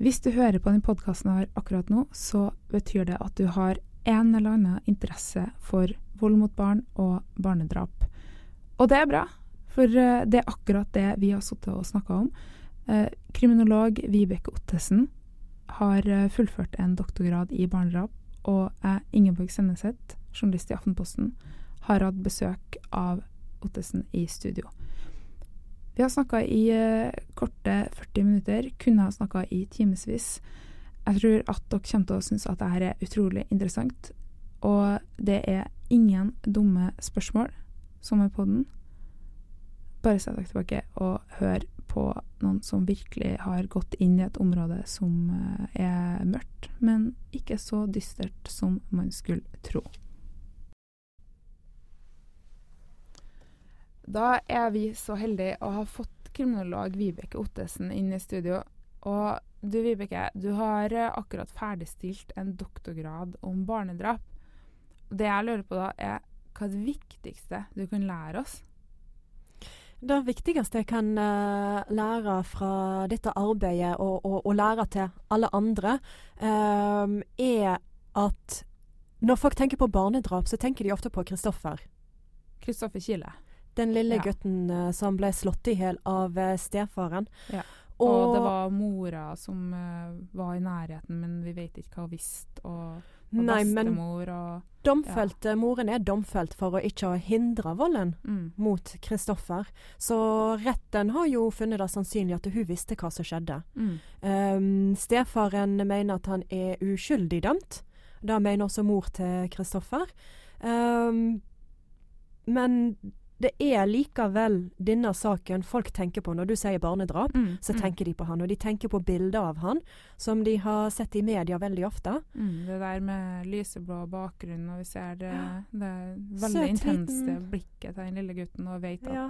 Hvis du hører på denne podkasten her akkurat nå, så betyr det at du har en eller annen interesse for vold mot barn og barnedrap. Og det er bra, for eh, det er akkurat det vi har sittet og snakka om. Eh, kriminolog Vibeke Ottesen har eh, fullført en doktorgrad i barnedrap, og jeg, Ingeborg Senneseth, journalist i Aftenposten, har hatt besøk av Ottesen i studio. Vi har snakka i uh, korte 40 minutter, kunne ha snakka i timevis. Jeg tror at dere kommer til å synes at dette er utrolig interessant. Og det er ingen dumme spørsmål som er på den. Bare sett dere tilbake og hør på noen som virkelig har gått inn i et område som uh, er mørkt, men ikke så dystert som man skulle tro. Da er vi så heldige å ha fått kriminolog Vibeke Ottesen inn i studio. Og du Vibeke, du har eh, akkurat ferdigstilt en doktorgrad om barnedrap. Det jeg lurer på da, er hva er det viktigste du kan lære oss? Det viktigste jeg kan uh, lære fra dette arbeidet, og, og, og lære til alle andre, um, er at når folk tenker på barnedrap, så tenker de ofte på Kristoffer. Kristoffer Kile. Den lille ja. gutten uh, som ble slått i hjel av uh, stefaren. Ja. Og, og, det var mora som uh, var i nærheten, men vi vet ikke hva hun visste. Og, og Nei, bestemor og domfelt, ja. Moren er domfelt for å ikke hindre volden mm. mot Kristoffer. Så retten har jo funnet det sannsynlig at hun visste hva som skjedde. Mm. Um, stefaren mener at han er uskyldig dømt. Det mener også mor til Kristoffer. Um, men det er likevel denne saken folk tenker på. Når du sier barnedrap, mm, så mm. tenker de på han. Og de tenker på bilder av han, som de har sett i media veldig ofte. Mm, det der med lyseblå bakgrunn, og vi ser det, det veldig intense blikket til den lille gutten, og vet at ja.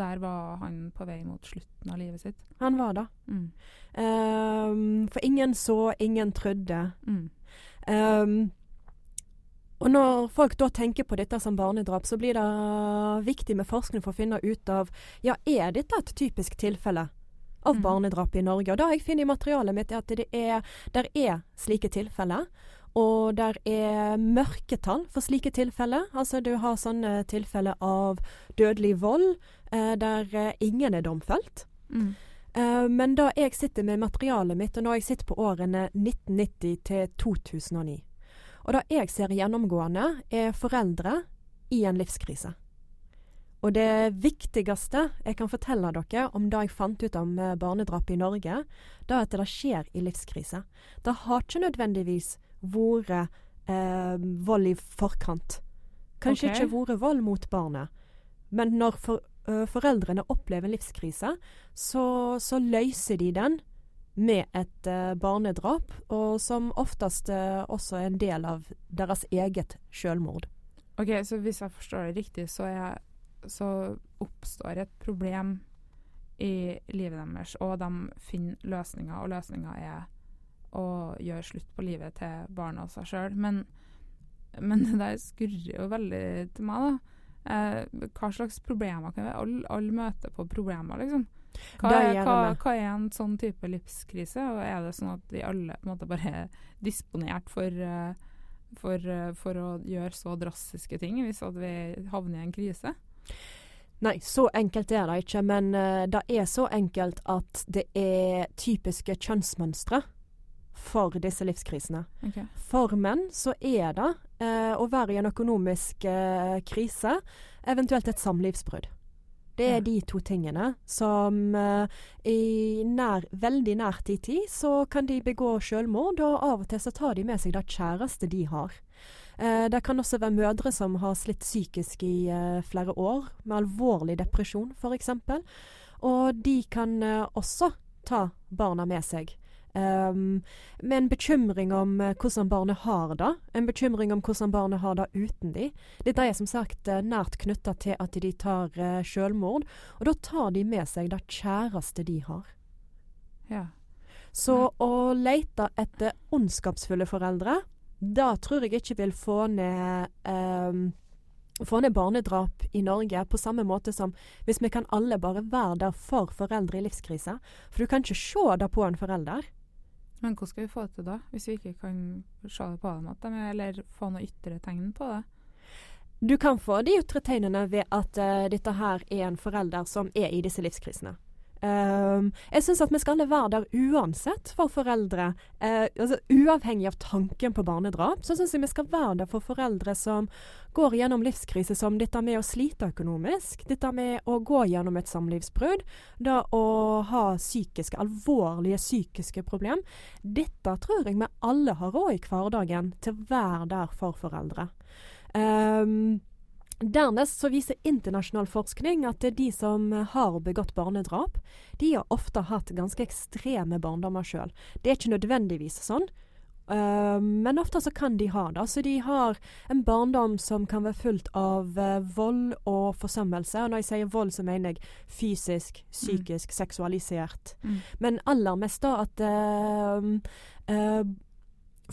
der var han på vei mot slutten av livet sitt. Han var det. Um, for ingen så, ingen trodde. Um, og når folk da tenker på dette som barnedrap, så blir det viktig med forskning for å finne ut av ja, er dette et typisk tilfelle av mm. barnedrap i Norge. Og det jeg finner i materialet mitt, at det er, der er slike tilfeller. Og der er mørketall for slike tilfeller. Altså du har sånne tilfeller av dødelig vold eh, der eh, ingen er domfelt. Mm. Eh, men da jeg sitter med materialet mitt, og når jeg sitter på årene 1990 til 2009 og det jeg ser gjennomgående, er foreldre i en livskrise. Og det viktigste jeg kan fortelle dere om det jeg fant ut om eh, barnedrap i Norge, det er at det skjer i livskrise. Det har ikke nødvendigvis vært eh, vold i forkant. Kanskje okay. ikke vært vold mot barnet. Men når for, ø, foreldrene opplever livskrise, så, så løser de den med et uh, barnedrap, og som oftest uh, også er en del av deres eget selvmord. Ok, Så hvis jeg forstår det riktig, så, jeg, så oppstår et problem i livet deres, og de finner løsninger, og løsninga er å gjøre slutt på livet til barna og seg sjøl. Men, men, det der skurrer jo veldig til meg, da. Eh, hva slags problemer kan vi Alle all møter på problemer, liksom. Hva er, hva, hva er, en sånn type livskrise? Og er det sånn at vi alle på en måte bare er disponert for, eh, for, eh, for å gjøre så drastiske ting hvis at vi havner i en krise? Nei, så enkelt er det ikke. Men uh, det er så enkelt at det er typiske kjønnsmønstre for disse livskrisene. Okay. For menn så er det uh, å være i en økonomisk uh, krise, eventuelt et samlivsbrudd. Det er ja. de to tingene som uh, i nær, veldig nært i tid så kan de begå selvmord, og av og til så tar de med seg det kjæreste de har. Uh, det kan også være mødre som har slitt psykisk i uh, flere år, med alvorlig depresjon f.eks. Og de kan også ta barna med seg. Um, med en bekymring om uh, hvordan barnet har det. En bekymring om hvordan barnet har det uten de. Dette er som sagt uh, nært knytta til at de tar uh, selvmord. Og da tar de med seg det kjæreste de har. Ja. Så ja. å lete etter ondskapsfulle foreldre, da tror jeg ikke vil få ned um, få ned barnedrap i Norge på samme måte som hvis vi kan alle bare være der for foreldre i livskrise. For du kan ikke se det på en forelder Men hvordan skal vi få det til da, hvis vi ikke kan se det på dem, at de er, eller få noe ytre tegn på det? Du kan få de ytre tegnene ved at uh, dette her er en forelder som er i disse livskrisene. Um, jeg syns at vi skal alle være der uansett for foreldre. Uh, altså, uavhengig av tanken på barnedrap, så syns jeg vi skal være der for foreldre som går gjennom livskrise som dette med å slite økonomisk, dette med å gå gjennom et samlivsbrudd, det å ha psykiske, alvorlige psykiske problem. Dette tror jeg vi alle har råd i hverdagen til å være der for foreldre. Um, Dernest så viser internasjonal forskning at de som har begått barnedrap, de har ofte hatt ganske ekstreme barndommer sjøl. Det er ikke nødvendigvis sånn, uh, men ofte så kan de ha det. Så de har en barndom som kan være fullt av uh, vold og forsømmelse. Og når jeg sier vold, så mener jeg fysisk, psykisk, mm. seksualisert. Mm. Men aller mest da at uh,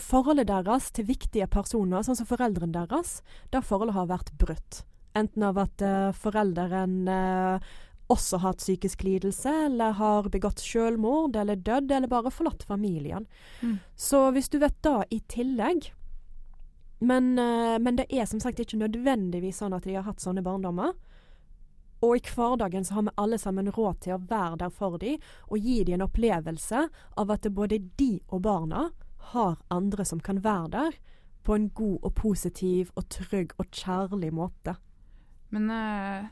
forholdet deres til viktige personer, sånn som foreldrene deres, det forholdet har vært brutt. Enten av at uh, forelderen uh, også hatt psykisk lidelse, eller har begått selvmord, eller dødd, eller bare forlatt familien. Mm. Så hvis du vet da i tillegg men, uh, men, det er som sagt ikke nødvendigvis sånn at de har hatt sånne barndommer. Og i hverdagen så har vi alle sammen råd til å være der for dem og gi dem en opplevelse av at både de og barna har andre som kan være der på en god og positiv og trygg og kjærlig måte. Men uh,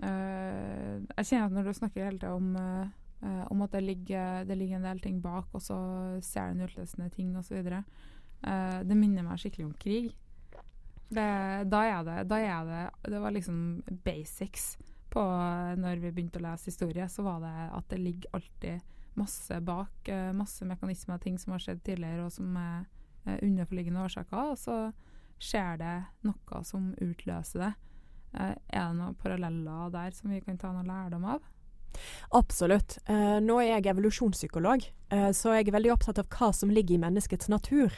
uh, jeg kjenner at når du snakker hele tida om, uh, om at det ligger, det ligger, en del ting bak, og så ser en utløsende ting osv. Uh, det minner meg skikkelig om krig. Det, da, er det, da er det Det var liksom basics på når vi begynte å lese historie, så var det at det ligger alltid masse bak. Eh, masse mekanismer, ting som har skjedd tidligere og som er underforliggende årsaker. Og så skjer det noe som utløser det. Eh, er det noen paralleller der som vi kan ta noe lærdom av? Absolutt. Eh, nå er jeg evolusjonspsykolog, så jeg er veldig opptatt av hva som ligger i menneskets natur.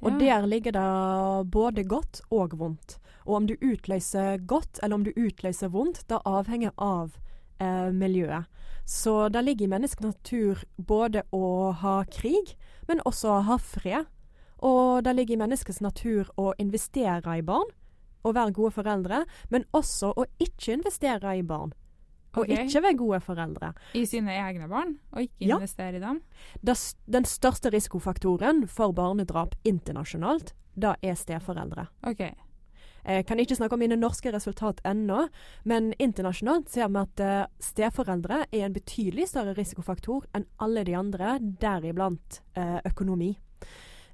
Og ja. der ligger det både godt og vondt. Og om du utløser godt eller om du utløser vondt, det avhenger av eh, miljøet. Så det ligger i menneskets natur både å ha krig, men også å ha fred. Og det ligger i menneskets natur å investere i barn og være gode foreldre, men også å ikke investere i barn. Og okay. ikke være gode foreldre. I sine egne barn, og ikke investere ja. i dem? den største risikofaktoren for barnedrap internasjonalt, da er steforeldre. Okay. Jeg kan ikke snakke om mine norske resultat ennå, men internasjonalt ser vi at uh, steforeldre er en betydelig større risikofaktor enn alle de andre, deriblant uh, økonomi.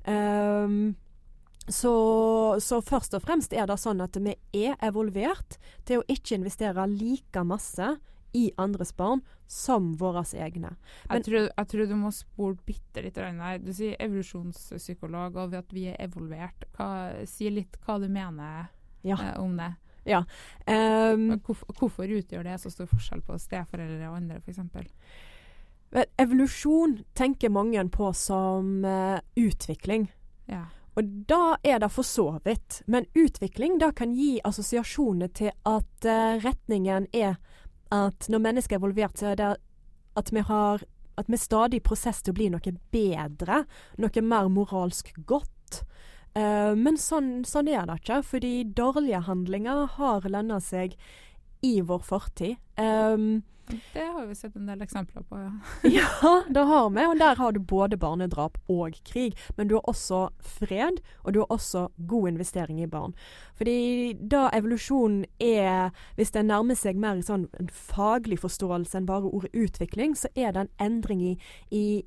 Um, så, så, først og fremst er det sånn at vi er evolvert til å ikke investere like masse i andres barn som våre egne. Men, jeg, tror, jeg, tror, du må spole bitte litt her. Du sier evolusjonspsykolog og at vi er evolvert. Hva, si litt hva du mener ja. eh, om det. Ja. Um, hvorfor, hvorfor, utgjør det så stor forskjell på steforeldre og andre, f.eks.? Evolusjon tenker mange på som uh, utvikling. Ja. Og da er det for så vidt. Men utvikling da kan gi assosiasjoner til at uh, retningen er at når mennesker er involvert, så er det at vi har at vi stadig prosess til å bli noe bedre, noe mer moralsk godt. Uh, men sånn, sånn, er det ikke, fordi dårlige handlinger har lønna seg i vår fortid. Um, det har vi sett en del eksempler på, ja. ja, det har vi. Og der har du både barnedrap og krig. Men du har også fred, og du har også god investering i barn. Fordi da evolusjonen er Hvis det nærmer seg mer sånn en faglig forståelse enn bare ordet utvikling, så er det en endring i, i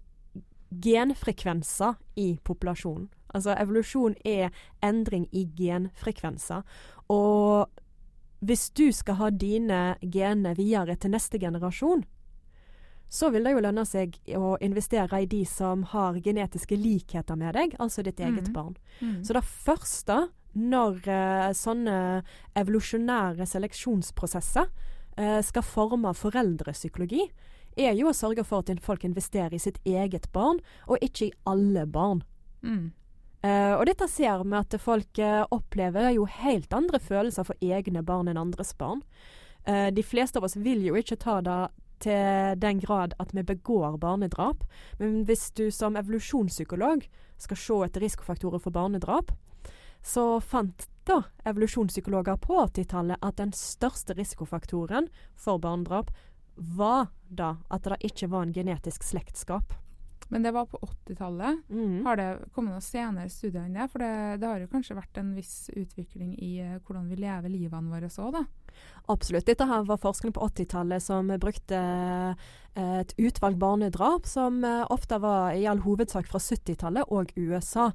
genfrekvenser i populasjonen. Altså evolusjon er endring i genfrekvenser. Og hvis du skal ha dine gener videre til neste generasjon, så vil det jo lønne seg å investere i de som har genetiske likheter med deg, altså ditt eget mm. barn. Mm. Så det første når uh, sånne evolusjonære seleksjonsprosesser uh, skal forme foreldrepsykologi, er jo å sørge for at folk investerer i sitt eget barn, og ikke i alle barn. Mm. Uh, og dette ser vi at folk uh, opplever jo helt andre følelser for egne barn enn andres barn. Uh, de fleste av oss vil jo ikke ta det til den grad at vi begår barnedrap. Men hvis du som evolusjonspsykolog skal se etter risikofaktorer for barnedrap, så fant da evolusjonspsykologer på 80-tallet at den største risikofaktoren for barnedrap var da at det ikke var en genetisk slektskap. Men det var på 80-tallet. Mm. Har det kommet noen senere studier enn det? For det, det, har jo kanskje vært en viss utvikling i uh, hvordan vi lever livene våre òg, da? Absolutt. Dette her var forskning på 80-tallet som brukte uh, et utvalg barnedrap, som uh, ofte var i all hovedsak fra 70-tallet og USA.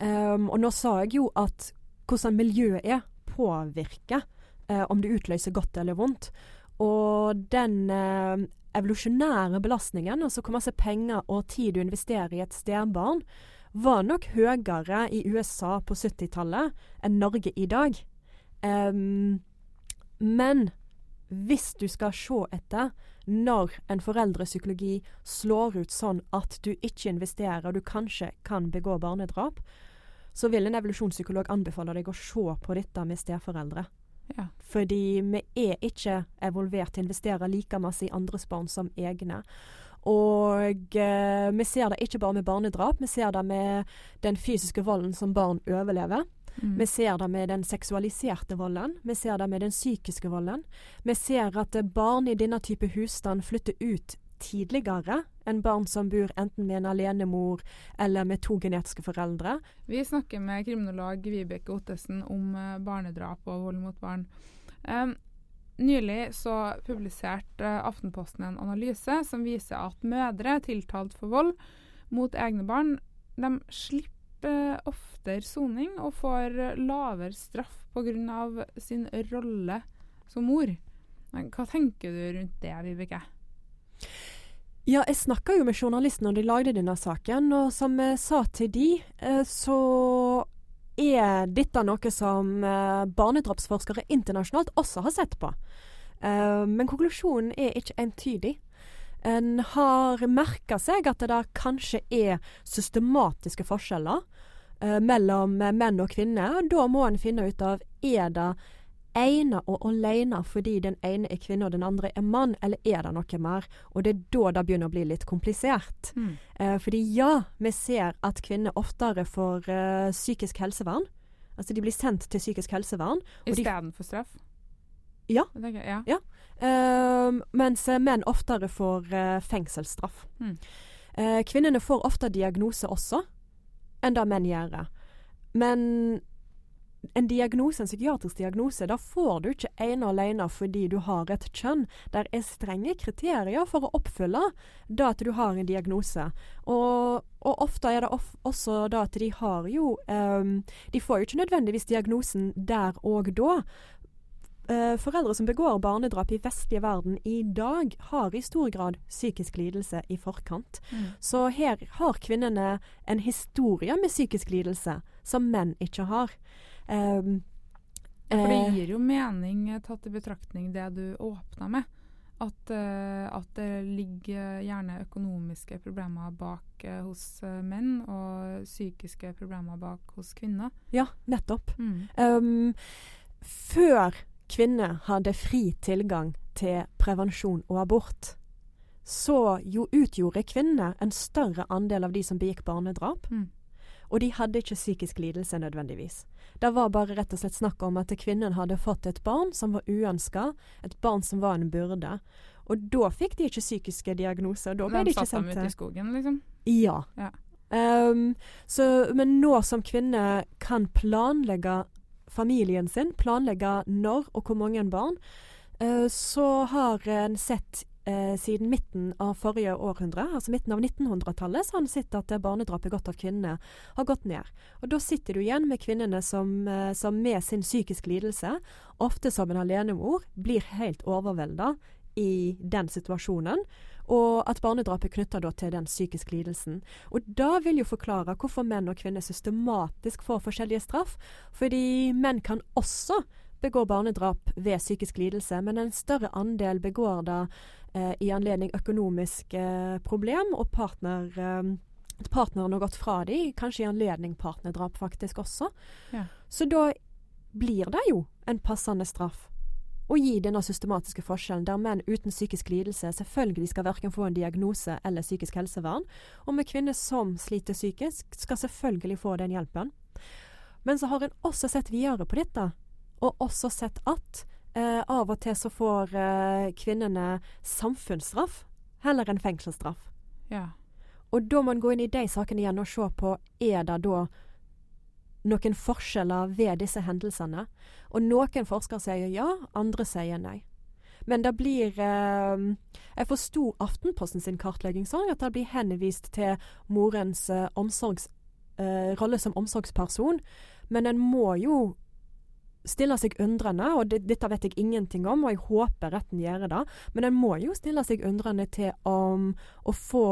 Um, og nå sa jeg jo at hvordan miljøet er, påvirker om det utløser godt eller vondt. Og den evolusjonære belastningen, altså hvor masse penger og tid du investerer i et stebarn, var nok høyere i USA på 70-tallet enn Norge i dag. Um, men hvis du skal se etter når en foreldrepsykologi slår ut sånn at du ikke investerer og du kanskje kan begå barnedrap, så vil en evolusjonspsykolog anbefale deg å se på dette med steforeldre. Ja. Fordi vi er ikke evolvert til å investere like masse i andres barn som egne. Og eh, vi ser det ikke bare med barnedrap, vi ser det med den fysiske volden som barn overlever. Mm. Vi ser det med den seksualiserte volden, vi ser det med den psykiske volden. Vi ser at barn i denne type husstand flytter ut tidligere enn barn som bor enten med en alenemor eller med to genetiske foreldre. Vi snakker med kriminolog Vibeke Ottesen om uh, barnedrap og vold mot barn. Um, nylig så publiserte uh, Aftenposten en analyse som viser at mødre tiltalt for vold mot egne barn, de slipper oftere soning og får lavere straff pga. sin rolle som mor. Hva tenker du rundt det, Vibeke? Ja, jeg snakka jo med journalisten når de lagde denne saken, og som jeg sa til de, eh, så er dette noe som eh, barnedrapsforskere internasjonalt også har sett på. Eh, men konklusjonen er ikke entydig. En har merka seg at det da kanskje er systematiske forskjeller mellom menn og kvinner. Da må en finne ut av er det ene og alene fordi den ene er kvinne og den andre er mann, eller er det noe mer? Og det er da det begynner å bli litt komplisert. Mm. Eh, fordi ja, vi ser at kvinner oftere får eh, psykisk helsevern. Altså de blir sendt til psykisk helsevern. Istedenfor straff? Ja. Tenker, ja. ja. Eh, mens menn oftere får uh, fengselsstraff. Mm. Uh, kvinnene får ofte diagnose også, enn det menn gjør. Men en diagnose, en psykiatrisk diagnose, da får du ikke ene og alene fordi du har et kjønn. Der er strenge kriterier for å oppfylle da at du har en diagnose. Og, og ofte er det of også da at de har jo um, De får jo ikke nødvendigvis diagnosen der og da. Uh, foreldre som begår barnedrap i vestlige verden i dag, har i stor grad psykisk lidelse i forkant. Mm. Så her har kvinnene en historie med psykisk lidelse som menn ikke har. Um, For det gir jo mening, eh, tatt i betraktning det du åpna med. At, uh, at, det ligger gjerne økonomiske problemer bak hos menn, og psykiske problemer bak hos kvinner. Ja, nettopp. Mm. Um, før kvinner hadde fri tilgang til prevensjon og abort, så jo utgjorde kvinner en større andel av de som begikk barnedrap. Mm. Og de hadde ikke psykisk lidelse nødvendigvis. Det var bare rett og slett snakk om at kvinnen hadde fått et barn som var uønska, et barn som var en byrde. Og da fikk de ikke psykiske diagnoser. Da ble de, ikke sendt til ute i skogen, liksom? Ja. ja. Um, så, men nå som kvinne kan planlegge familien sin, planlegge når og hvor mange barn, uh, så har en sett eh, siden midten av forrige århundre, altså midten av 1900-tallet, så har han sett at barnedrap begått av kvinnene har gått ned. Og Da sitter du igjen med kvinnene som, eh, som med sin psykisk lidelse, ofte som en alenemor, blir helt overvelda i den situasjonen. Og at barnedrap er knytta til den psykiske lidelsen. Og da vil jo forklare hvorfor menn og kvinner systematisk får forskjellige straff. Fordi menn kan også begå barnedrap ved psykisk lidelse, men en større andel begår det eh, i anledning økonomiske eh, problem, og partner, eh, partneren har gått fra dem, kanskje i anledning partnerdrap faktisk også. Ja. Så da blir det jo en passende straff å gi denne systematiske forskjellen, der menn uten psykisk lidelse selvfølgelig skal verken få en diagnose eller psykisk helsevern, og med kvinner som sliter psykisk, skal selvfølgelig få den hjelpen. Men så har en også sett videre på dette, og også sett at eh, av og til så får eh, kvinnene samfunnsstraff heller enn fengselsstraff. Ja. Og da må en gå inn i de sakene igjen og se på er det da noen forskjeller ved disse hendelsene. Og noen forskere sier ja, andre sier nei. Men det blir eh, Jeg forsto Aftenposten sin kartlegging sånn at det blir henvist til morens eh, omsorgs, eh, rolle som omsorgsperson. Men en må jo stille seg undrende, og det, dette vet jeg ingenting om, og jeg håper retten gjør det, men en må jo stille seg undrende til om å få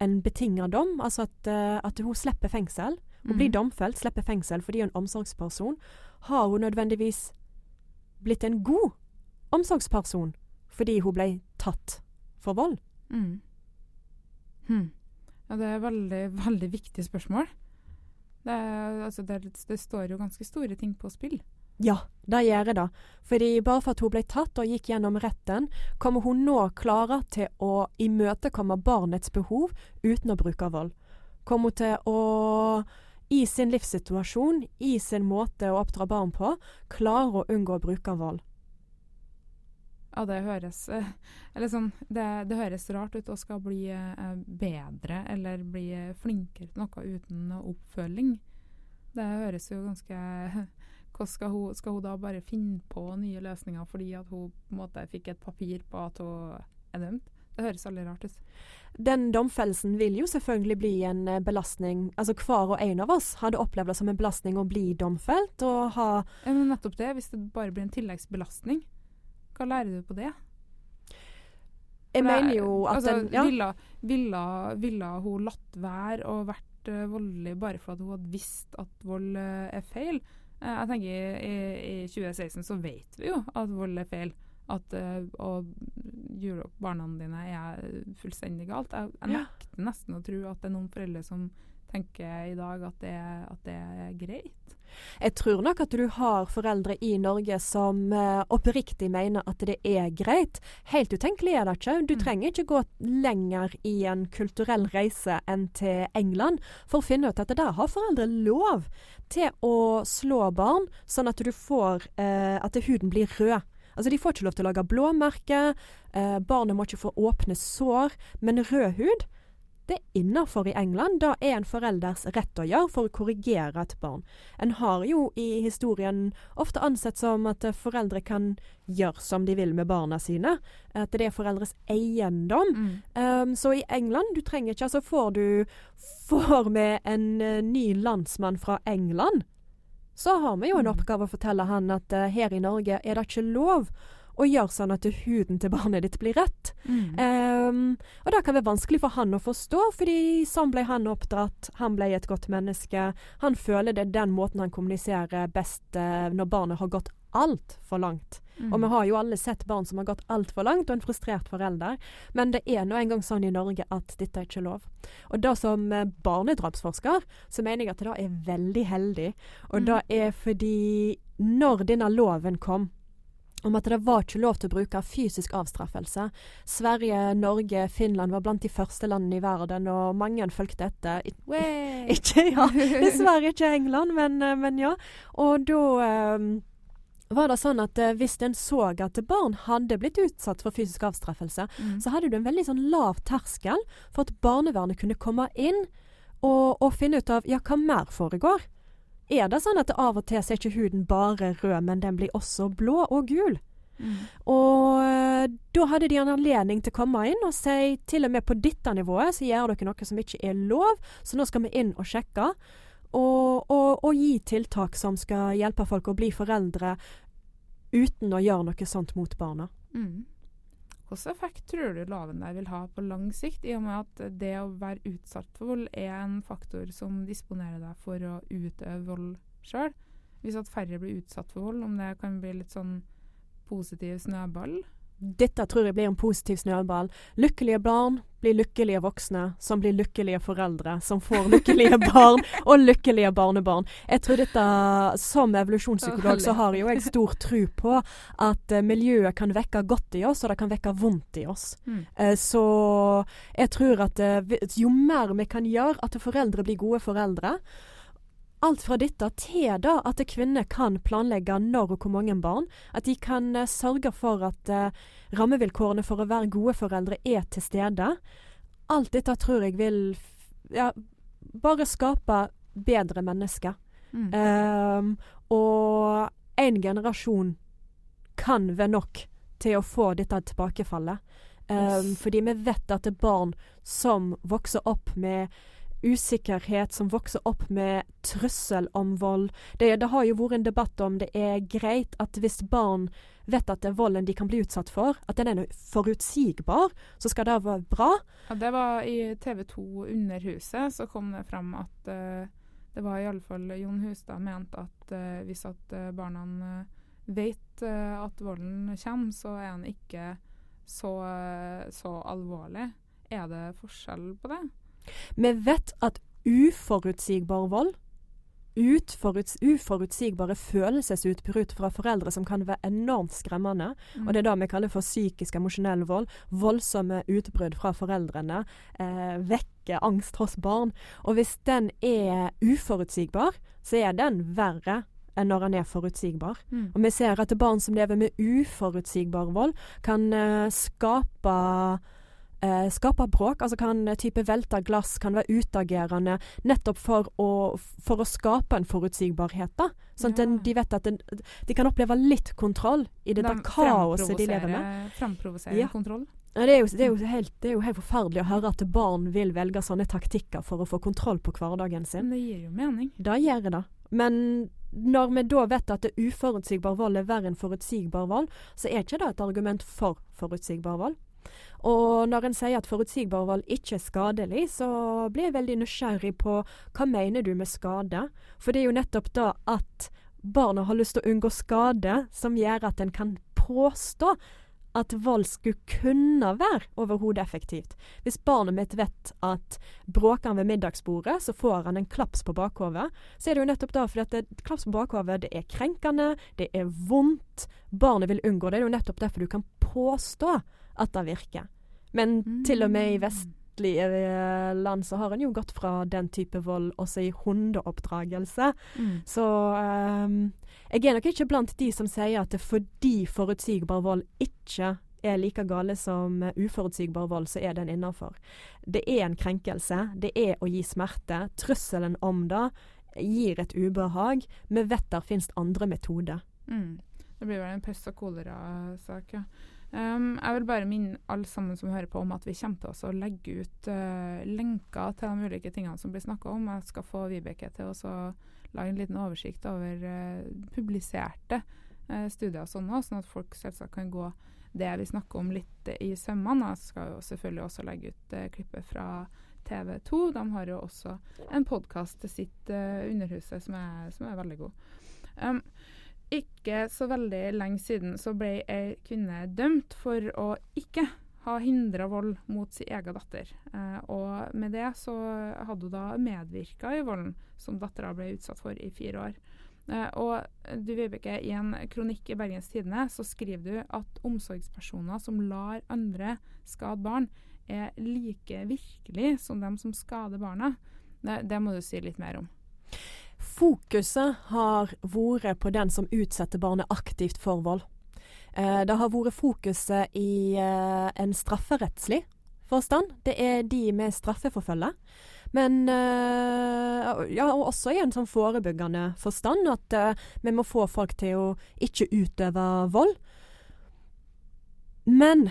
en betinget dom, altså at, uh, at, hun slipper fengsel. Hun mm. blir domfelt, slipper fengsel fordi hun er en omsorgsperson. Har hun nødvendigvis blitt en god omsorgsperson fordi hun ble tatt for vold? Mm. Hm. Ja, det er veldig, veldig viktig spørsmål. Det, altså, det, det, står jo ganske store ting på spill. Ja, det gjør jeg da. Fordi bare for at hun ble tatt og gikk gjennom retten, kommer hun nå klare til å imøtekomme barnets behov uten å bruke vold. Kommer hun til å, i sin livssituasjon, i sin måte å oppdra barn på, klare å unngå å bruke vold. Ja, det høres eh, Eller sånn det, det, høres rart ut å skal bli eh, bedre eller bli flinkere til noe uten oppfølging. Det høres jo ganske skal hun, skal hun, da bare finne på nye løsninger fordi at hun på en måte fikk et papir på at hun er dømt? Det høres veldig rart ut. Den domfellelsen vil jo selvfølgelig bli en eh, belastning. Altså Hver og en av oss hadde opplevd det som en belastning å bli domfelt og ha Ja, men nettopp det. Hvis det bare blir en tilleggsbelastning, hva lærer du på det? Jeg mener jo at altså, den ja. ville, ville, ville, hun latt være og vært uh, voldelig bare for at hun hadde visst at vold uh, er feil? Eh, jeg tenker i, i, 2016 så vet vi jo at vold er feil. At uh, å gjøre opp barna dine er fullstendig galt. Jeg, jeg nekter nesten å tro at det er noen foreldre som tenker i dag at det, at det er greit. Jeg tror nok at du har foreldre i Norge som uh, oppriktig mener at det er greit. Helt utenkelig er det ikke. Du mm. trenger ikke gå lenger i en kulturell reise enn til England for å finne ut at der har foreldre lov til å slå barn, sånn at du får uh, at huden blir rød. Altså, De får ikke lov til å lage blåmerker, uh, barnet må ikke få åpne sår, men rød hud det er innafor i England. Det er en forelders rett å gjøre for å korrigere et barn. En har jo i historien ofte ansett som at foreldre kan gjøre som de vil med barna sine. At det er foreldres eiendom. Mm. Um, så i England, du trenger ikke Altså får du får med en uh, ny landsmann fra England, så har vi jo en mm. oppgave å fortelle han at uh, her i Norge er det ikke lov og gjør sånn at huden til barnet ditt blir rett. Mm. Um, og det kan være vanskelig for han å forstå, fordi sånn ble han oppdratt. Han ble et godt menneske. Han føler det er den måten han kommuniserer best uh, når barnet har gått altfor langt. Mm. Og vi har jo alle sett barn som har gått altfor langt, og en frustrert forelder. Men det er nå engang sånn i Norge at dette er ikke lov. Og da som eh, barnedrapsforsker, så mener jeg at det da er veldig heldig. Og mm. det er fordi når denne loven kom, om at det var ikke lov til å bruke fysisk avstraffelse. Sverige, Norge, Finland var blant de første landene i verden, og mange fulgte etter. ikke, ja, Dessverre ikke England, men, eh, men ja. Og da um, var det sånn at uh, hvis en så at barn hadde blitt utsatt for fysisk avstraffelse, mm. så hadde du en veldig sånn lav terskel for at barnevernet kunne komme inn og, og finne ut av ja, hva mer foregår. Er det sånn at av og til så er ikke huden bare rød, men den blir også blå og gul? Mm. Og eh, da hadde de en anledning til å komme inn og si til og med på dette nivået så gjør dere noe som ikke er lov, så nå skal vi inn og sjekke. Og, og, og gi tiltak som skal hjelpe folk å bli foreldre uten å gjøre noe sånt mot barna. Mm. Hvilken effekt tror du loven der vil ha på lang sikt, i og med at det å være utsatt for vold er en faktor som disponerer deg for å utøve vold sjøl? Hvis at færre blir utsatt for vold, om det kan bli litt sånn positiv snøball? Dette tror jeg blir en positiv snøball. Lykkelige barn blir lykkelige voksne, som blir lykkelige foreldre, som får lykkelige barn og lykkelige barnebarn. Jeg tror dette, Som evolusjonspsykolog så har jo jeg stor tro på at uh, miljøet kan vekke godt i oss, og det kan vekke vondt i oss. Mm. Uh, så jeg tror at uh, jo mer vi kan gjøre at foreldre blir gode foreldre, alt fra dette til da at kvinner kan planlegge når og hvor mange barn. At de kan uh, sørge for at uh, rammevilkårene for å være gode foreldre er til stede. Alt dette tror jeg vil ja, bare skape bedre mennesker. Mm. Um, og én generasjon kan være nok til å få dette tilbakefallet. Um, yes. Fordi vi vet at det er barn som vokser opp med usikkerhet som vokser opp med trussel om vold. Det, det, har jo vært en debatt om det er greit at hvis barn vet at det er volden de kan bli utsatt for, at den er forutsigbar, så skal det være bra. Ja, Det var i TV 2 Under huset, så kom det fram at uh, det var i alle fall Jon Hustad mente at uh, hvis at uh, barna vet at volden kommer, så er den ikke så, så alvorlig. Er det forskjell på det? Vi vet at uforutsigbar vold Utforuts, uforutsigbare følelsesutbrudd fra foreldre som kan være enormt skremmende. Mm. Og det er det vi kaller for psykisk emosjonell vold. Voldsomme utbrudd fra foreldrene eh, vekker angst hos barn. Og hvis den er uforutsigbar, så er den verre enn når den er forutsigbar. Mm. Og vi ser at barn som lever med uforutsigbar vold, kan eh, skape eh, skaper bråk. Altså kan type velte glass, kan være utagerende nettopp for å, for å skape en forutsigbarhet. da. Sånn at ja. de vet at den, de kan oppleve litt kontroll i det de kaoset de lever med. Framprovosere ja. kontroll? Ja, det, er jo, det, er helt, det, er jo, helt, forferdelig å høre at barn vil velge sånne taktikker for å få kontroll på hverdagen sin. Men det gir jo mening. Det gjør det. Men når vi da vet at det uforutsigbar vold er verre enn forutsigbar vold, så er ikke det et argument for forutsigbar vold. Og når en sier at forutsigbar valg ikke er skadelig, så blir jeg veldig nysgjerrig på hva mener du med skade? For det er jo nettopp da at barna har lyst til å unngå skade, som gjør at en kan påstå at vold skulle kunne være overhodet effektivt. Hvis barnet mitt vet at bråker han ved middagsbordet, så får han en klaps på bakhodet. Så er det jo nettopp da fordi at det, klaps på bakhodet det er krenkende, det er vondt. Barnet vil unngå det. Det er jo nettopp derfor du kan påstå at det virker. Men mm. til og med i vestlige eh, land så har en jo gått fra den type vold også i hundeoppdragelse. Mm. Så um, jeg er nok ikke blant de som sier at fordi forutsigbar vold ikke er like gale som uforutsigbar vold, så er den innafor. Det er en krenkelse. Det er å gi smerte. Trusselen om det gir et ubehag. Vi vet der finnes andre metoder. Mm. Det blir vel en pest og kolera-sak, ja. Um, jeg vil bare minne alle sammen som hører på om at vi kommer til å legge ut uh, lenker til de ulike tingene som blir snakka om. Jeg skal få Vibeke til å lage en liten oversikt over uh, publiserte uh, studier og sånn sånn at folk selvsagt kan gå det vi snakker om litt i sømmene. Jeg skal jo selvfølgelig også legge ut klippet fra TV 2. De har jo også en podkast til sitt Underhuset som er, som er veldig god. Um, ikke så veldig lenge siden så ble ei kvinne dømt for å ikke ha hindra vold mot sin egen datter. Eh, og med det så hadde hun da medvirka i volden som dattera ble utsatt for i fire år. Eh, og du Vibeke, i en kronikk i Bergens Tidende så skriver du at omsorgspersoner som lar andre skade barn, er like virkelig som dem som skader barna. Det, det må du si litt mer om. Fokuset har vært på den som utsetter barnet aktivt for vold. Eh, det har vært fokuset i eh, en strafferettslig forstand. Det er de vi straffeforfølger. Men eh, ja, og også i en sånn forebyggende forstand, at vi må få folk til å ikke utøve vold. Men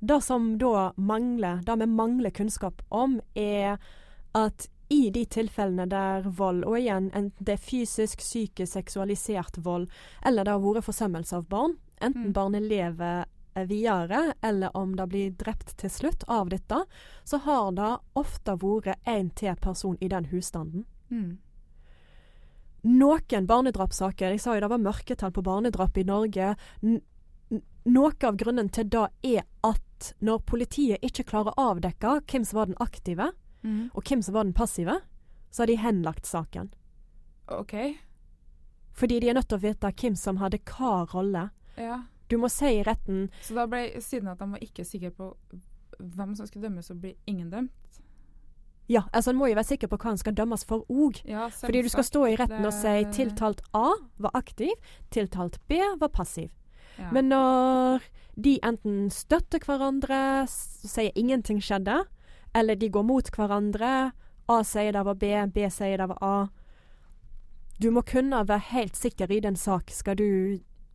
det som da mangler, det vi mangler kunnskap om, er at i de tilfellene der vold, og igjen enten det er fysisk, psykisk, seksualisert vold, eller det har vært forsømmelse av barn, enten mm. barnet lever eh, videre, eller om det blir drept til slutt av dette, så har det ofte vært én til person i den husstanden. Mm. Noen barnedrapssaker Jeg sa jo det var mørketall på barnedrap i Norge. noe av grunnen til det er at når politiet ikke klarer å avdekke hvem som var den aktive, mm. og hvem som var den passive, så har de henlagt saken. OK. Fordi de er nødt til å vite hvem som hadde hva rolle. Ja. Du må si i retten Så da ble, siden at de var ikke sikre på hvem som skulle dømmes, så blir ingen dømt? Ja, altså han må jo være sikker på hva han skal dømmes for òg. Ja, Fordi du skal stå i retten og si tiltalt A var aktiv, tiltalt B var passiv. Ja. Men når de enten støtter hverandre, sier ingenting skjedde, eller de går mot hverandre, A sier det var B, B sier det var A Du må kunne være helt sikker i den sak skal du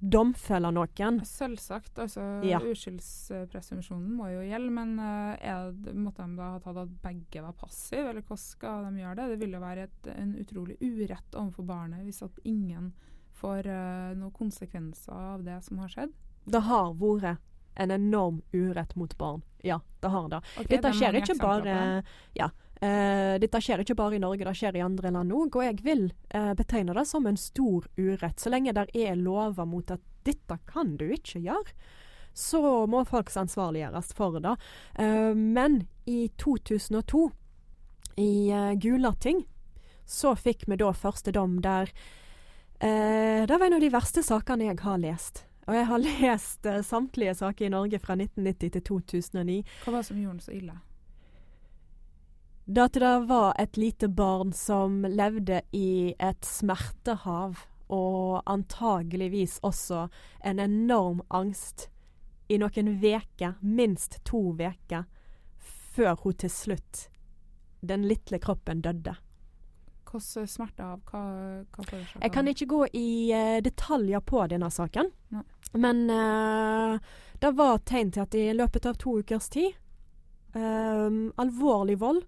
domfelle noen. Selvsagt. altså ja. Uskyldspresumpsjonen må jo gjelde, men er, måtte de da ha tatt at begge var passive, eller hvordan skal de gjøre det? Det vil jo være et, en utrolig urett overfor barnet hvis at ingen får uh, noen konsekvenser av det som har skjedd. Det har vært en enorm urett mot barn. Ja, det har det. Okay, Dette skjer ikke bare ja, Uh, dette skjer ikke bare i Norge, det skjer i andre land òg. Og jeg vil uh, betegne det som en stor urett. Så lenge det er lover mot at dette kan du ikke gjøre, så må folk ansvarliggjøres for det. Uh, men i 2002, i Gulating, så fikk vi da første dom der Det var en av de verste sakene jeg har lest. Og jeg har lest samtlige saker i Norge fra 1990 til 2009. Hva var det som gjorde den så ille? Da at det var et lite barn som levde i et smertehav, og antageligvis også en enorm angst, i noen veker, minst to veker, før hun til slutt, den lille kroppen, døde. Hvilke smertehav? Hva, hva forårsaka Jeg kan ikke gå i uh, detaljer på denne saken, Nei. Men uh, det var tegn til at i løpet av to ukers tid um, Alvorlig vold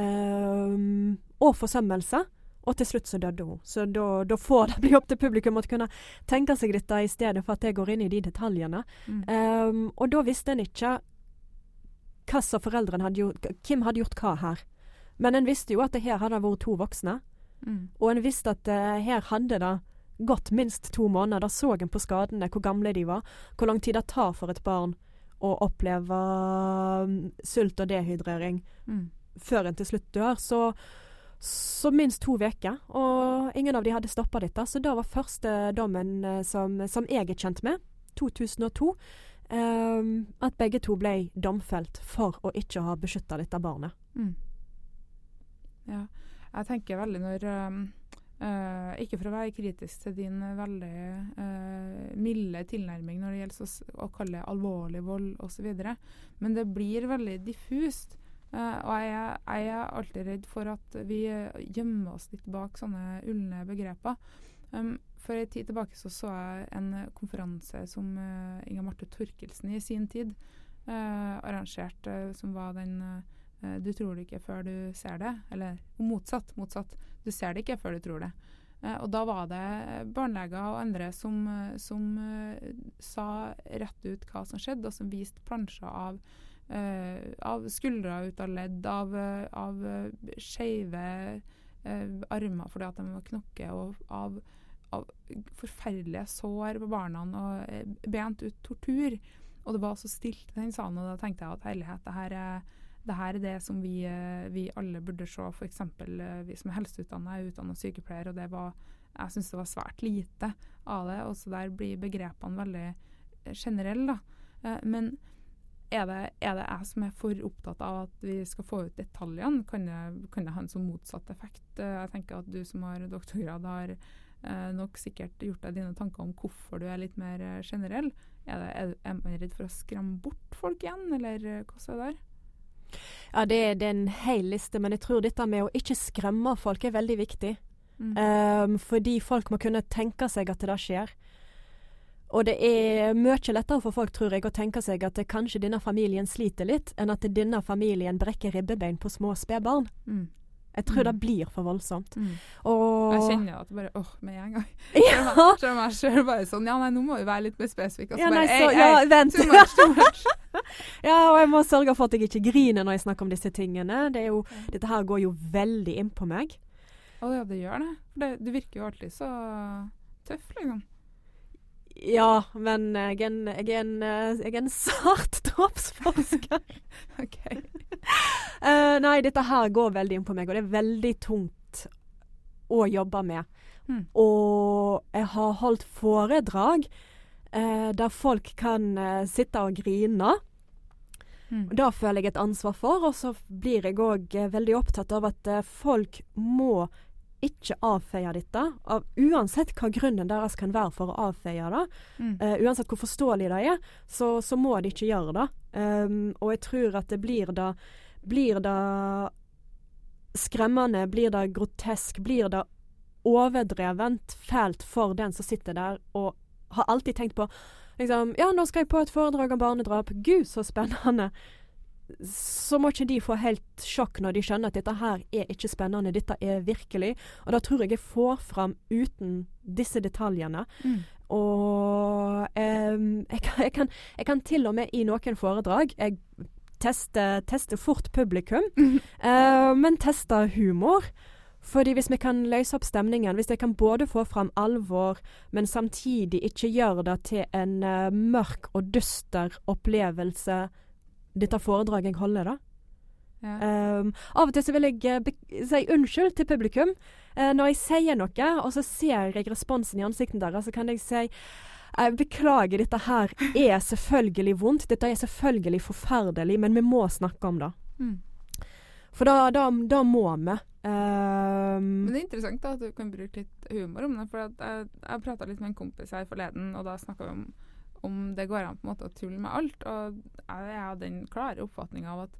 Um, og forsømmelse. Og til slutt så døde hun. Så da, får det bli opp til publikum å kunne tenke seg dette, i stedet for at jeg går inn i de detaljene. Mm. Um, og da visste en ikke hva som foreldrene hadde gjort, hvem hadde gjort hva her. Men en visste jo at det her hadde vært to voksne. Mm. Og en visste at uh, her hadde det gått minst to måneder. Da så en på skadene, hvor gamle de var, hvor lang tid det tar for et barn å oppleve um, sult og dehydrering. Mm før en til slutt dør, så, så minst to uker. Og ingen av de hadde stoppa dette. Så det var første dommen eh, som, som, jeg er kjent med, 2002. Um, eh, at begge to ble domfelt for å ikke ha beskytta dette barnet. Mm. Ja, jeg tenker veldig når um, uh, Ikke for å være kritisk til din veldig uh, milde tilnærming når det gjelder å, å kalle alvorlig vold osv., men det blir veldig diffust. Uh, og jeg, jeg, er alltid redd for at vi gjemmer oss litt bak sånne ulne begreper. Um, for en tid tilbake så, så jeg en konferanse som uh, Inga Marte Torkelsen i sin tid uh, arrangerte, som var den Du tror det ikke før du ser det. Eller motsatt. motsatt. Du ser det ikke før du tror det. og da var det barneleger og andre som, som sa rett ut hva som skjedde, og som viste plansjer av av skuldre ut av ledd, av, av skeive armer fordi at de var knokke, og av, av, forferdelige sår på barna og bent ut tortur. Og det var så stilt i den salen, og da tenkte jeg at herlighet, det her er det her er det som vi, vi alle burde se. F.eks. vi som er helseutdanna, er utdanna sykepleier, og det var, jeg syns det var svært lite av det. Og så der blir begrepene veldig generelle, da. men er det, er det, jeg som er for opptatt av at vi skal få ut detaljene? Kan det, kan det ha en sånn motsatt effekt? Eh, jeg tenker at du som har doktorgrad, har eh, nok sikkert gjort deg dine tanker om hvorfor du er litt mer eh, generell. Er, det, er, er, man redd for å skremme bort folk igjen, eller eh, hva er det der? Ja, det, det, er en hel liste, men jeg tror dette med å ikke skremme folk er veldig viktig. Mm. Um, fordi folk må kunne tenke seg at det skjer. Og det er mye lettere for folk, tror jeg, å tenke seg at kanskje denne familien sliter litt, enn at denne familien brekker ribbebein på små spedbarn. Mm. Jeg tror mm. det blir for voldsomt. Mm. Og Jeg kjenner at det bare åh, med en gang. Ja. Selv om jeg selv bare sånn Ja, nei, nå må vi være litt mer spesifikke. Ja, nei, så, ei, ja, vent. Too much, too much. ja, og jeg må sørge for at jeg ikke griner når jeg snakker om disse tingene. Det jo, dette her går jo veldig inn på meg. Å ja, det gjør det. det. Du virker jo alltid så tøff, liksom. Ja, men jeg er en, jeg er en, jeg er en sart drapsforsker. OK. Nei, dette her går veldig inn på meg, og det er veldig tungt å jobbe med. Mm. Og jeg har holdt foredrag eh, der folk kan eh, sitte og grine. Mm. Det føler jeg et ansvar for. Og så blir jeg òg veldig opptatt av at folk må ikke avfeie dette, av, uansett hva grunnen deres kan være for å avfeie det. Mm. Uh, uansett hvor forståelig det er, så, så, må de ikke gjøre det. Um, og jeg tror at det blir da Blir det skremmende, blir det grotesk, blir det overdrevent fælt for den som sitter der og har alltid tenkt på liksom, Ja, nå skal jeg på et foredrag om barnedrap. Gud, så spennende så må ikke de få helt sjokk når de skjønner at dette her er ikke spennende, dette er virkelig. Og da tror jeg jeg får fram uten disse detaljene. Mm. Og um, jeg, kan, jeg, kan, jeg, kan, til og med i noen foredrag jeg tester, teste fort publikum, uh, men teste humor. Fordi hvis vi kan løse opp stemningen, hvis jeg kan både få fram alvor, men samtidig ikke gjøre det til en uh, mørk og dyster opplevelse dette foredraget jeg holder, da. Ja. Um, av og til så vil jeg uh, si unnskyld til publikum. Uh, når jeg sier noe, og så ser jeg responsen i ansiktet deres, så kan jeg si jeg beklager, dette her er selvfølgelig vondt. Dette er selvfølgelig forferdelig, men vi må snakke om det. Mm. For da, da, da, må vi. Um, men det er interessant da, at du kan bruke litt humor om det. For jeg, jeg prata litt med en kompis her forleden, og da snakka vi om om det går an på en måte å tulle med alt. Og jeg har den klare oppfatninga av at,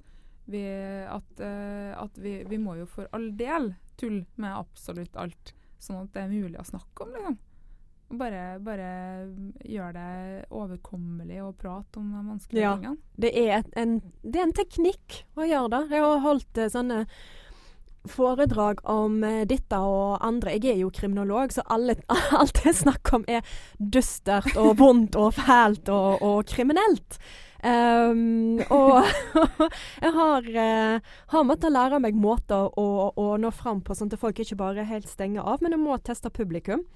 vi, at, uh, at vi, vi, må jo for all del tulle med absolutt alt, sånn at det er mulig å snakke om, liksom. Bare, bare gjør det overkommelig å prate om de vanskelige ja, tingene. Det er, en, det er en teknikk å gjøre det. Jeg har holdt uh, sånne foredrag om uh, dette og andre. Jeg er jo kriminolog, så alle, alt jeg snakker om er dystert og vondt og fælt og, og kriminelt. Um, og jeg har, uh, har, måttet lære meg måter å, å, nå fram på, sånn at folk ikke bare helt stenger av, men jeg må teste publikum.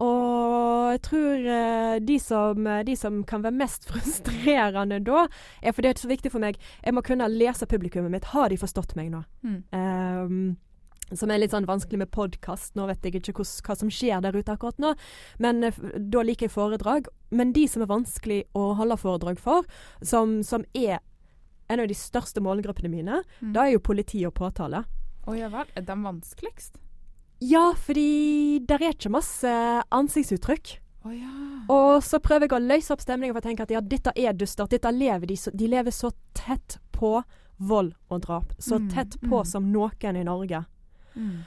Og jeg tror uh, de, som, de, som, kan være mest frustrerende da, er for det er så viktig for meg Jeg må kunne lese publikummet mitt. Har de forstått meg nå? Mm. Um, som er litt sånn vanskelig med podkast. Nå vet jeg ikke hos, hva som skjer der ute akkurat nå, men uh, da liker jeg foredrag. Men de som er vanskelig å holde foredrag for, som, som er en av de største målgruppene mine, mm. da er jo politi og påtale. Å ja vel. Er de vanskeligst? Ja, fordi der er ikke masse ansiktsuttrykk. Oh, ja. Og så prøver jeg å løse opp stemningen for å tenke at ja, dette er dystert. Dette lever de, de lever så tett på vold og drap. Så mm, tett på mm. som noen i Norge. Mm.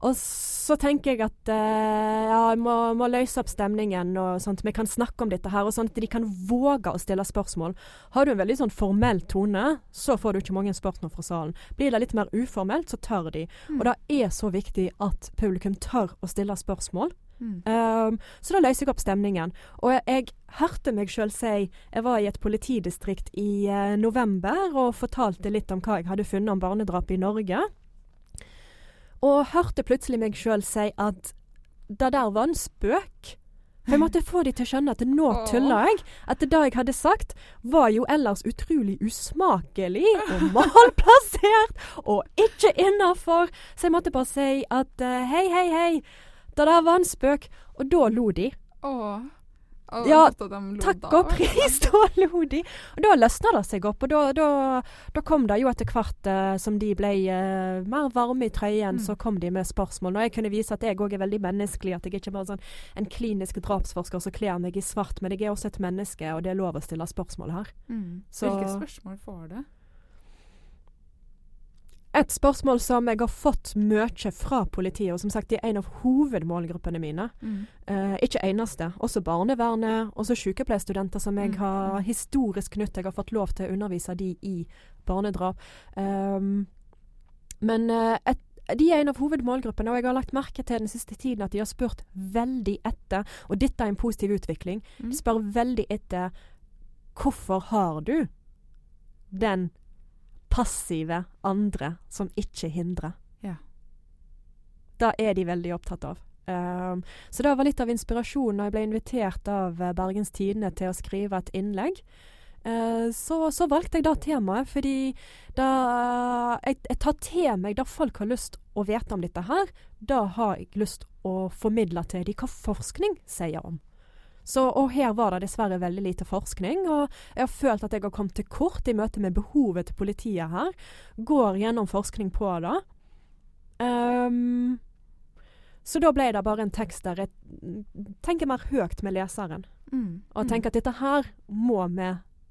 Og så tenker jeg at uh, ja, jeg må, må, løse opp stemningen, og sånt. vi kan snakke om dette her, og sånn at de kan våge å stille spørsmål. Har du en veldig sånn formell tone, så får du ikke mange spørsmål fra salen. Blir det litt mer uformelt, så tør de. Mm. Og det er så viktig at publikum tør å stille spørsmål. Mm. Um, så da løser jeg opp stemningen. Og jeg, jeg hørte meg sjøl si Jeg var i et politidistrikt i uh, november og fortalte litt om hva jeg hadde funnet om barnedrap i Norge. Og hørte plutselig meg sjøl si at det der var en spøk. For jeg måtte få de til å skjønne at nå tuller jeg. At det jeg hadde sagt, var jo ellers utrolig usmakelig og malplassert og ikke innafor. Så jeg måtte bare si at uh, hei, hei, hei, det der var en spøk. Og da lo de. Åh. Og ja, takk og pris, da lo de. Og da løsna det seg opp, og da, da, da kom det jo etter hvert uh, som de ble uh, mer varme i trøyen, mm. så kom de med spørsmål. Og jeg kunne vise at jeg òg er veldig menneskelig, at jeg ikke bare sånn en klinisk drapsforsker som kler meg i svart, men jeg er også et menneske, og det er lov å stille spørsmål her. Mm. Hvilke spørsmål får du? Et spørsmål som jeg har fått mye fra politiet, og som sagt de er en av hovedmålgruppene mine. Mm. Eh, ikke eneste. Også barnevernet, også sykepleierstudenter som jeg mm. har historisk knytt. Jeg har fått lov til å undervise de i barnedrap. Um, men uh, et, de er en av hovedmålgruppene, og jeg har lagt merke til den siste tiden at de har spurt veldig etter, og dette er en positiv utvikling, mm. de spør veldig etter hvorfor har du den passive andre som ikke hindrer. Ja. Da er de veldig opptatt av. Um, så det var litt av inspirasjonen da jeg ble invitert av Bergens Tidende til å skrive et innlegg. Uh, så, så, valgte jeg da temaet, fordi da jeg, jeg, tar til meg det folk har lyst å vite om dette her. Da har jeg lyst å formidle til dem hva forskning sier om. Så, og her var det dessverre veldig lite forskning, og jeg har følt at jeg har kommet til kort i møte med behovet til politiet her. Går gjennom forskning på det. Um, så da ble det bare en tekst der jeg tenker mer høyt med leseren. Mm. Og tenker at dette her må vi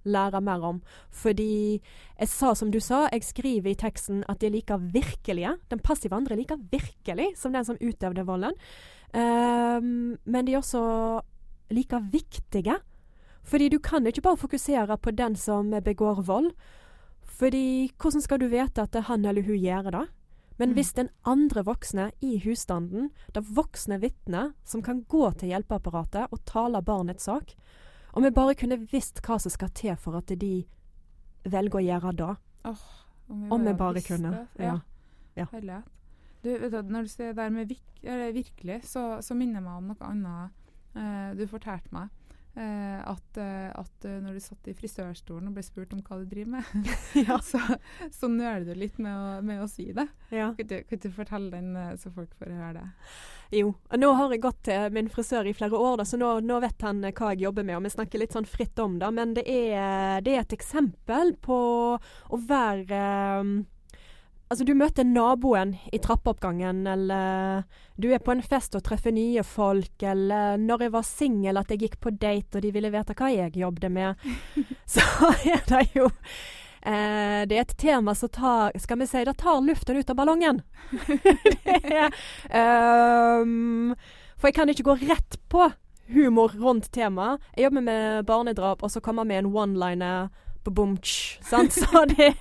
lære mer om. Fordi jeg sa som du sa, jeg skriver i teksten at de er like virkelige. Den passive andre er like virkelig som den som utøvde volden. Um, men de også like viktige. Fordi du kan ikke bare fokusere på den som begår vold. Fordi hvordan skal du vite at han eller hun gjør det? Men mm. hvis den andre voksne i husstanden, det voksne vitnet, som kan gå til hjelpeapparatet og tale barnets sak, om vi bare kunne visst hva som skal til for at de velger å gjøre det. Oh, om, vi om vi bare kunne. Det. Ja. ja. ja. Du, vet du, når du sier det der med virkelig, så, så minner jeg meg om noe annet du fortalte meg. Uh, at, uh, at når du satt i frisørstolen og ble spurt om hva du driver med, ja. så, så nøler du litt med å, med å si det. Ja. Kan, du, kan, du, fortelle den, så folk får høre det? Jo. Nå har jeg gått til min frisør i flere år, da, så nå, nå, vet han hva jeg jobber med. Og vi snakker litt sånn fritt om det. Men det er, det er et eksempel på å være Altså, du møter naboen i trappeoppgangen, eller du er på en fest og treffer nye folk, eller når jeg var singel at jeg gikk på date og de ville vite hva jeg jobbet med, så er det jo eh, Det er et tema som tar Skal vi si det tar luften ut av ballongen. er, um, for jeg kan ikke gå rett på humor rundt temaet. Jeg jobber med barnedrap, og så kommer vi med en one-liner Babumtsj. Sant? Så det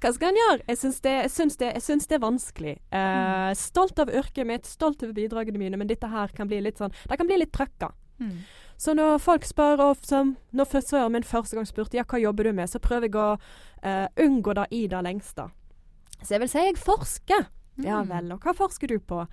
Hva skal en gjøre? Jeg syns det, det, det, er vanskelig. Uh, stolt av yrket mitt, stolt over bidragene mine, men dette her kan bli litt sånn Det kan bli litt trøkka. Mm. Så når folk spør, og som når frisøren min første gang spurte ja, hva jobber du med, så prøver jeg å uh, unngå det i det lengste. Så jeg vil si jeg forsker. Mm. Ja vel, og hva forsker du på?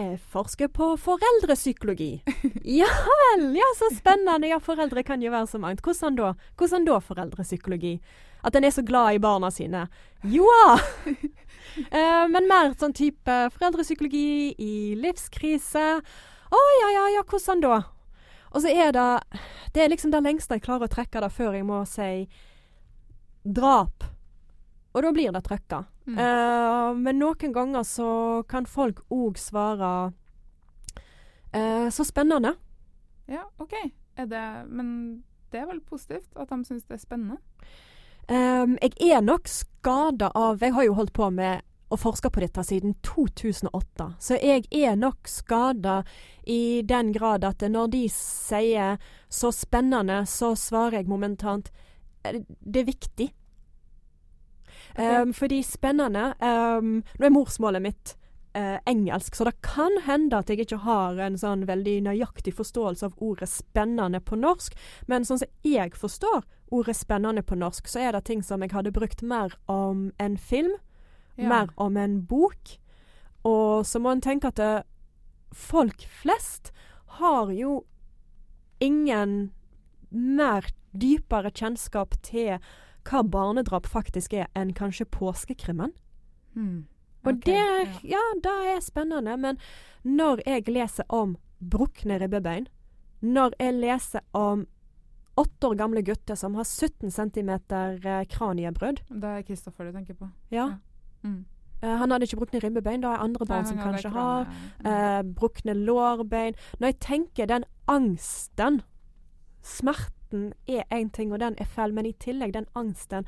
Jeg forsker på foreldrepsykologi. ja vel, ja så spennende. Ja, foreldre kan jo være så mangt. Hvordan da? Hvordan da foreldrepsykologi? At en er så glad i barna sine. Joa! uh, men mer sånn type foreldrepsykologi i livskrise. Å oh, ja, ja, ja, hvordan da? Og så er det Det er liksom det lengste jeg klarer å trekke det før jeg må si drap. Og da blir det trøkka. Mm. Uh, men noen ganger så kan folk òg svare uh, Så spennende. Ja, OK. Det, men det er vel positivt at de syns det er spennende? Um, jeg er nok skada av Jeg har jo holdt på med å forske på dette siden 2008. Så jeg er nok skada i den grad at når de sier 'så spennende', så svarer jeg momentant det er viktig. Um, fordi spennende um, Nå er morsmålet mitt uh, engelsk, så det kan hende at jeg ikke har en sånn veldig nøyaktig forståelse av ordet 'spennende' på norsk. Men sånn som jeg forstår ordet 'spennende' på norsk, så er det ting som jeg hadde brukt mer om en film, ja. mer om en bok. Og så må en tenke at det, folk flest har jo ingen mer dypere kjennskap til hva barnedrap faktisk er, enn kanskje påskekrimmen. Mm. Og okay, det, ja. det er spennende. Men når jeg leser om brukne ribbebein, når jeg leser om åtte år gamle gutter som har 17 cm eh, kraniebrudd Det er Kristoffer du tenker på? Ja. ja. Mm. Uh, han hadde ikke brukne ribbebein. Det er andre barn Nei, som kanskje har. Uh, brukne lårbein. Når jeg tenker den angsten, smerten frykten er én ting, og den er feil, men i tillegg den angsten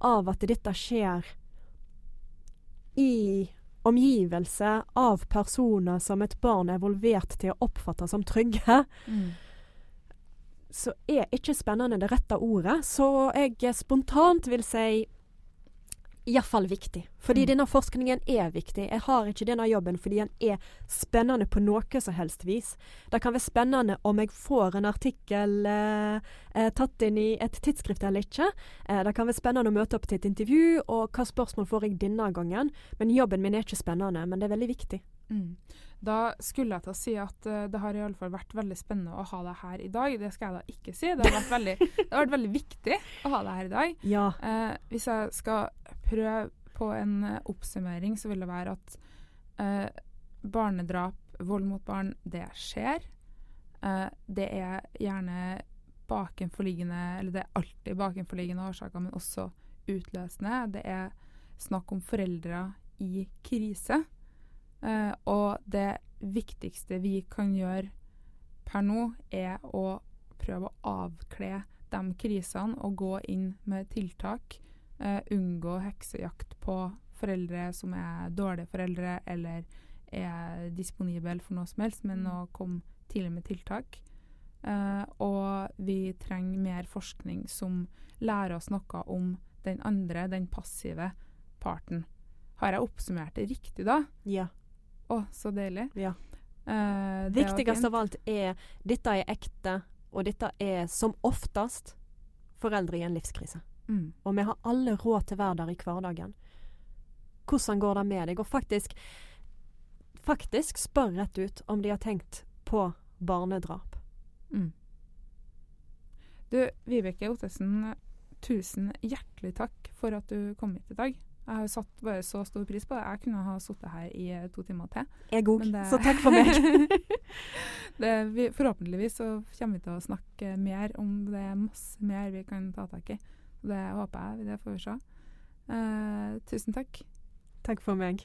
av at dette skjer i omgivelse av personer som et barn er evolvert til å oppfatte som trygge, mm. så er ikke spennende det rette ordet. Så jeg spontant vil si iallfall viktig. Fordi mm. denne forskningen er viktig. Jeg har ikke denne jobben fordi den er spennende på noe som helst vis. Det kan være spennende om jeg får en artikkel eh, eh, tatt inn i et tidsskrift eller ikke. Eh, det kan være spennende å møte opp til et intervju, og hva spørsmål får jeg denne gangen. Men jobben min er ikke spennende, men det er veldig viktig. Mm. Da skulle jeg til å si at uh, det har i alle fall vært veldig spennende å ha deg her i dag. Det skal jeg da ikke si. Det har vært veldig, har vært veldig viktig å ha deg her i dag. Ja. Uh, hvis jeg skal prøve på en uh, oppsummering, så vil det være at barnedrap, vold mot barn, det skjer. det er gjerne bakenforliggende Eller det er alltid bakenforliggende årsaker, men også utløsende. Det er snakk om foreldre i krise. Uh, viktigste vi kan gjøre per nå, er å prøve å avkle de krisene og gå inn med tiltak. Uh, unngå heksejakt på foreldre som er dårlige foreldre eller er disponible for noe som helst, men å komme tidlig med tiltak. Uh, og vi trenger mer forskning som lærer oss noe om den andre, den passive parten. Har jeg oppsummert det riktig da? Ja. Å, så deilig. Ja. Uh, Viktigst av alt er dette er ekte, og dette er som oftest foreldre i en livskrise. Mm. Og vi har alle råd til å være der i hverdagen. Hvordan går det med deg? Og faktisk, faktisk spør rett ut om de har tenkt på barnedrap. Mm. Du, Vibeke Ottesen, tusen hjertelig takk for at du kom hit i dag. Jeg har satt bare så stor pris på det. Jeg kunne ha sittet her i eh, to timer til. Jeg òg, så takk for meg. det, vi, forhåpentligvis så kommer vi til å snakke mer om det er masse mer vi kan ta tak i. Det håper jeg. Det får vi se. Uh, tusen takk. Takk for meg.